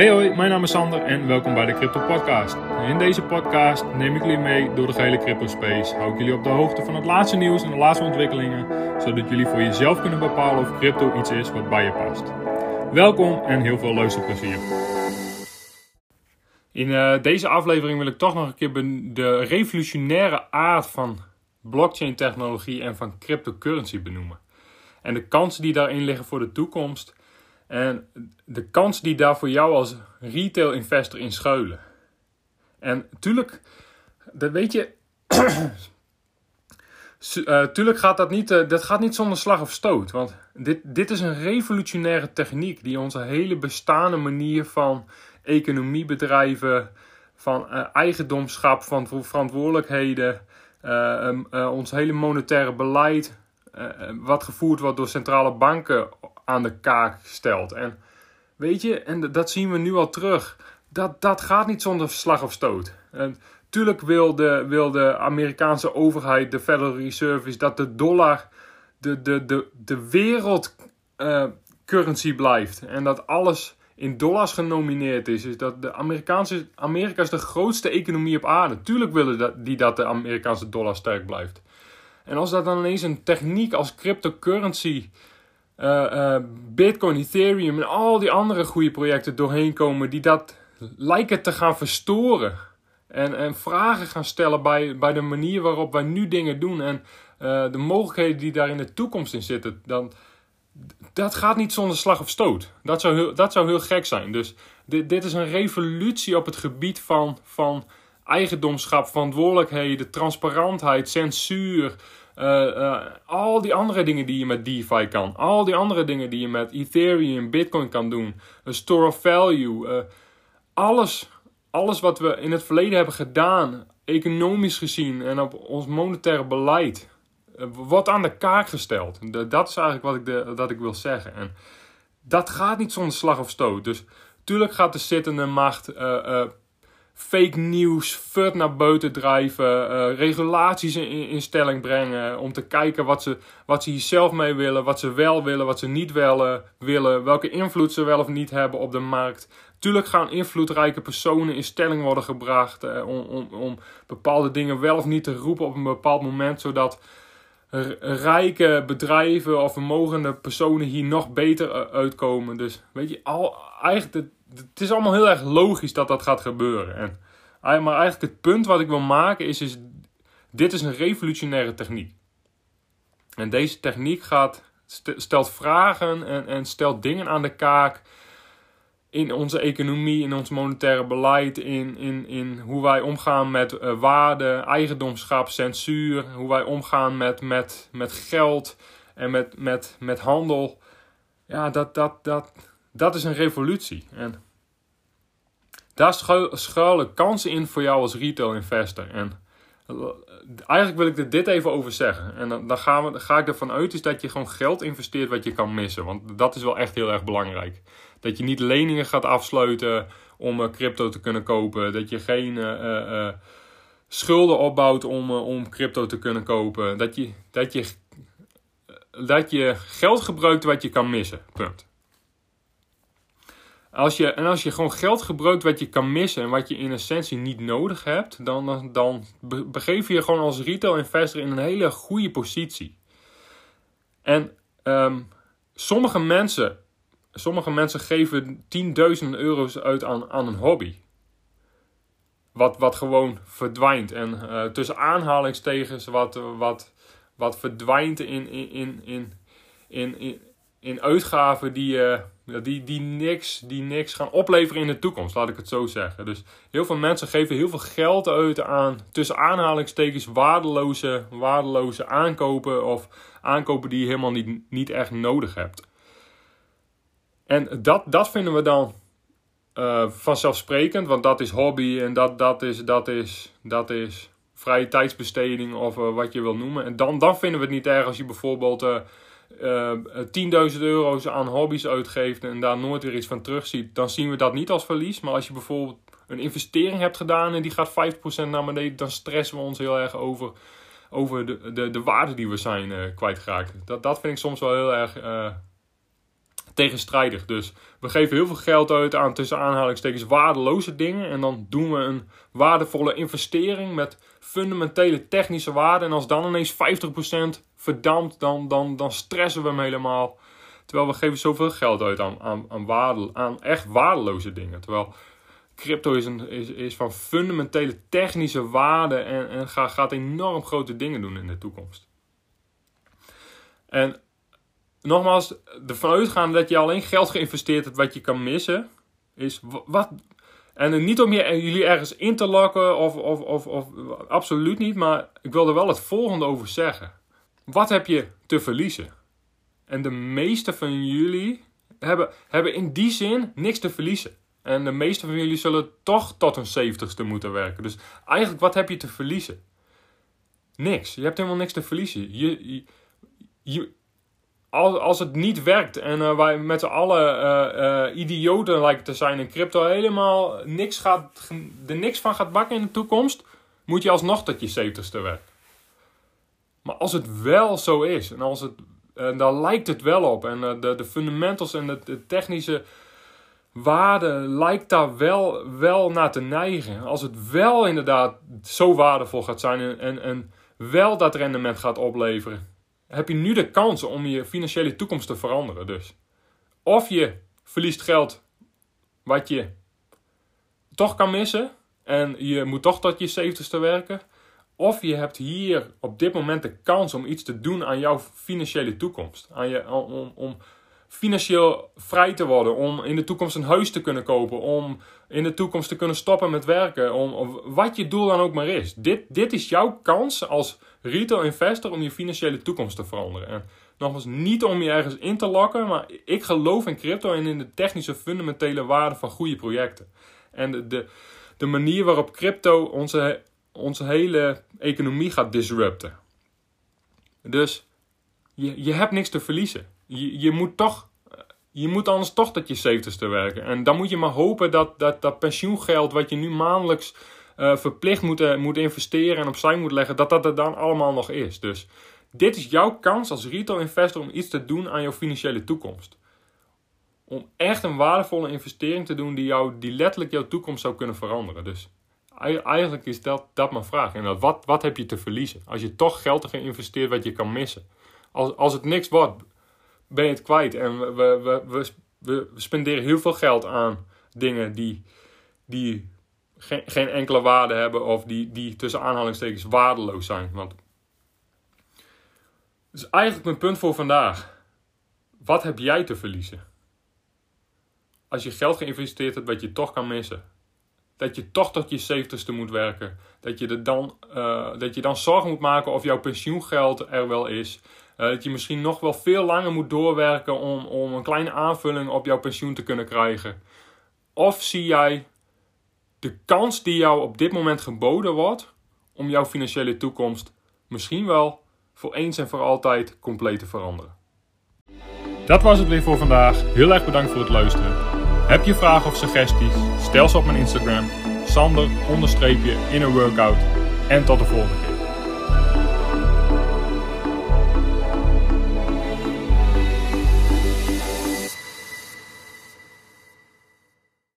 Hey hoi, mijn naam is Sander en welkom bij de Crypto Podcast. In deze podcast neem ik jullie mee door de gehele crypto space. Hou ik jullie op de hoogte van het laatste nieuws en de laatste ontwikkelingen, zodat jullie voor jezelf kunnen bepalen of crypto iets is wat bij je past. Welkom en heel veel luisterplezier. In uh, deze aflevering wil ik toch nog een keer de revolutionaire aard van blockchain technologie en van cryptocurrency benoemen. En de kansen die daarin liggen voor de toekomst en de kans die daar voor jou als retail investor in schuilen. En tuurlijk, dat weet je. uh, tuurlijk gaat dat niet, uh, dat gaat niet zonder slag of stoot. Want dit, dit is een revolutionaire techniek die onze hele bestaande manier van economie bedrijven, van uh, eigendomschap, van verantwoordelijkheden, um, ons hele monetaire beleid, wat gevoerd wordt door centrale banken aan de kaak stelt. En weet je, en dat zien we nu al terug. Dat, dat gaat niet zonder slag of stoot. En tuurlijk wil de, wil de Amerikaanse overheid, de Federal Reserve, dat de dollar de, de, de, de wereldcurrency uh, blijft. En dat alles in dollars genomineerd is. Dus dat de Amerikaanse, Amerika is de grootste economie op aarde. Tuurlijk willen die dat de Amerikaanse dollar sterk blijft. En als dat dan ineens een techniek als cryptocurrency Bitcoin, Ethereum en al die andere goede projecten doorheen komen die dat lijken te gaan verstoren. En, en vragen gaan stellen bij, bij de manier waarop wij nu dingen doen en uh, de mogelijkheden die daar in de toekomst in zitten. Dan, dat gaat niet zonder slag of stoot. Dat zou heel, dat zou heel gek zijn. Dus dit, dit is een revolutie op het gebied van, van eigendomschap, verantwoordelijkheden, transparantheid, censuur. Uh, al die andere dingen die je met DeFi kan. Al die andere dingen die je met Ethereum, Bitcoin kan doen. Een store of value. Uh, alles, alles wat we in het verleden hebben gedaan, economisch gezien en op ons monetaire beleid, wordt aan de kaak gesteld. Dat is eigenlijk wat ik, de, dat ik wil zeggen. En dat gaat niet zonder slag of stoot. Dus tuurlijk gaat de zittende macht fake nieuws, fut naar buiten drijven, uh, regulaties in, in, stelling brengen om te kijken wat ze, wat ze hier zelf mee willen, wat ze wel willen, wat ze niet willen, willen, welke invloed ze wel of niet hebben op de markt. Tuurlijk gaan invloedrijke personen in stelling worden gebracht uh, om, om, om bepaalde dingen wel of niet te roepen op een bepaald moment, zodat rijke bedrijven of vermogende personen hier nog beter eh, uitkomen. Dus weet je, al, eigenlijk het is allemaal heel erg logisch dat dat gaat gebeuren. En, maar eigenlijk het punt wat ik wil maken is, is dit is een revolutionaire techniek. En deze techniek gaat, stelt vragen en, en stelt dingen aan de kaak in onze economie, in ons monetaire beleid, in, in, in hoe wij omgaan met uh, waarde, eigendomschap, censuur, hoe wij omgaan met, met, met geld en met, met, met handel. Ja, dat, dat, dat, dat is een revolutie. En daar schuilen kansen in voor jou als retail investor. En eh, eigenlijk wil ik er dit even over zeggen. En dan, gaan we, ga ik ervan uit is dat je gewoon geld investeert wat je kan missen. Want dat is wel echt heel erg belangrijk. Dat je niet leningen gaat afsluiten om uh, crypto te kunnen kopen. Dat je geen uh, schulden opbouwt om, om crypto te kunnen kopen. Dat je, dat, je, dat je geld gebruikt wat je kan missen. Punt. Als je, en als je gewoon geld gebruikt wat je kan missen en wat je in essentie niet nodig hebt, dan, dan, begeef je je gewoon als retail investor in een hele goede positie. En um, sommige mensen, sommige mensen geven tienduizenden euro's uit aan, aan een hobby. Wat, wat gewoon verdwijnt. En uh, tussen aanhalingstekens wat, wat, wat verdwijnt in, in, in, in, in, in, in uitgaven die je die, die, niks, die niks gaan opleveren in de toekomst, laat ik het zo zeggen. Dus heel veel mensen geven heel veel geld uit aan tussen aanhalingstekens waardeloze, waardeloze aankopen of aankopen die je helemaal niet, niet echt nodig hebt. En dat, dat vinden we dan uh, vanzelfsprekend, want dat is hobby en dat, dat, is, dat, is, dat is vrije tijdsbesteding of uh, wat je wil noemen. En dan, dan vinden we het niet erg als je bijvoorbeeld. Uh, uh, eh, 10.000 euro's aan hobby's uitgeeft en daar nooit weer iets van terugziet, dan zien we dat niet als verlies. Maar als je bijvoorbeeld een investering hebt gedaan en die gaat 50% naar beneden, dan stressen we ons heel erg over, over de, de, de waarde die we zijn uh, kwijtgeraakt. Dat, dat vind ik soms wel heel erg uh, tegenstrijdig. Dus we geven heel veel geld uit aan tussen aanhalingstekens waardeloze dingen. En dan doen we een waardevolle investering met fundamentele technische waarde. En als dan ineens 50% verdampt, dan, dan, dan stressen we hem helemaal. Terwijl we geven zoveel geld uit aan, aan, aan, waarde, aan echt waardeloze dingen. Terwijl crypto is, een, is, is van fundamentele technische waarde en, en gaat, gaat enorm grote dingen doen in de toekomst. En nogmaals, ervan uitgaan dat je alleen geld geïnvesteerd hebt wat je kan missen, is wat. En niet om je, jullie ergens in te lokken, of, of, of, of absoluut niet, maar ik wil er wel het volgende over zeggen. Wat heb je te verliezen? En de meeste van jullie hebben, hebben in die zin niks te verliezen. En de meeste van jullie zullen toch tot een zeventigste moeten werken. Dus eigenlijk, wat heb je te verliezen? Niks. Je hebt helemaal niks te verliezen. Je, je, als, als het niet werkt en uh, wij met z'n allen uh, uh, idioten lijken te zijn in crypto helemaal niks gaat, er niks van gaat bakken in de toekomst, moet je alsnog tot je zeventigste werken. Maar als het wel zo is en als het, daar lijkt het wel op en de, de fundamentals en de, de technische waarde lijkt daar wel, wel naar te neigen. Als het wel inderdaad zo waardevol gaat zijn en, en, en wel dat rendement gaat opleveren, heb je nu de kans om je financiële toekomst te veranderen. Dus. Of je verliest geld wat je toch kan missen en je moet toch tot je 70ste werken. Of je hebt hier op dit moment de kans om iets te doen aan jouw financiële toekomst. Aan je, om, om financieel vrij te worden, om in de toekomst een huis te kunnen kopen, om in de toekomst te kunnen stoppen met werken, om, wat je doel dan ook maar is. Dit, dit is jouw kans als retail investor om je financiële toekomst te veranderen. En nogmaals, niet om je ergens in te lokken, maar ik geloof in crypto en in de technische fundamentele waarde van goede projecten. En de, de, manier waarop crypto onze, onze hele economie gaat disrupten. Dus je, je hebt niks te verliezen je, je moet toch je moet anders toch tot je 70 werken. En dan moet je maar hopen dat dat, dat pensioengeld wat je nu maandelijks uh, verplicht moet, uh, moet investeren en opzij moet leggen, dat dat er dan allemaal nog is. Dus dit is jouw kans als retail investor om iets te doen aan jouw financiële toekomst. Om echt een waardevolle investering te doen die, jou, die letterlijk jouw toekomst zou kunnen veranderen. Dus eigenlijk is dat, dat mijn vraag. En wat, wat heb je te verliezen? Als je toch geld hebt geïnvesteerd wat je kan missen. Als, als het niks wordt, ben je het kwijt. En we, we, we, we, spenderen heel veel geld aan dingen die, die geen, enkele waarde hebben of die, die tussen aanhalingstekens waardeloos zijn. Want dus eigenlijk mijn punt voor vandaag. Wat heb jij te verliezen? Als je geld geïnvesteerd hebt wat je toch kan missen. Dat je toch tot je 70 moet werken. Dat je, dan, uh, dat je dan zorgen moet maken of jouw pensioengeld er wel is. Uh, dat je misschien nog wel veel langer moet doorwerken om, om een kleine aanvulling op jouw pensioen te kunnen krijgen. Of zie jij de kans die jou op dit moment geboden wordt om jouw financiële toekomst misschien wel voor eens en voor altijd compleet te veranderen. Dat was het weer voor vandaag. Heel erg bedankt voor het luisteren. Heb je vragen of suggesties? Stel ze op mijn Instagram. Sander onderstreepje in een workout. En tot de volgende.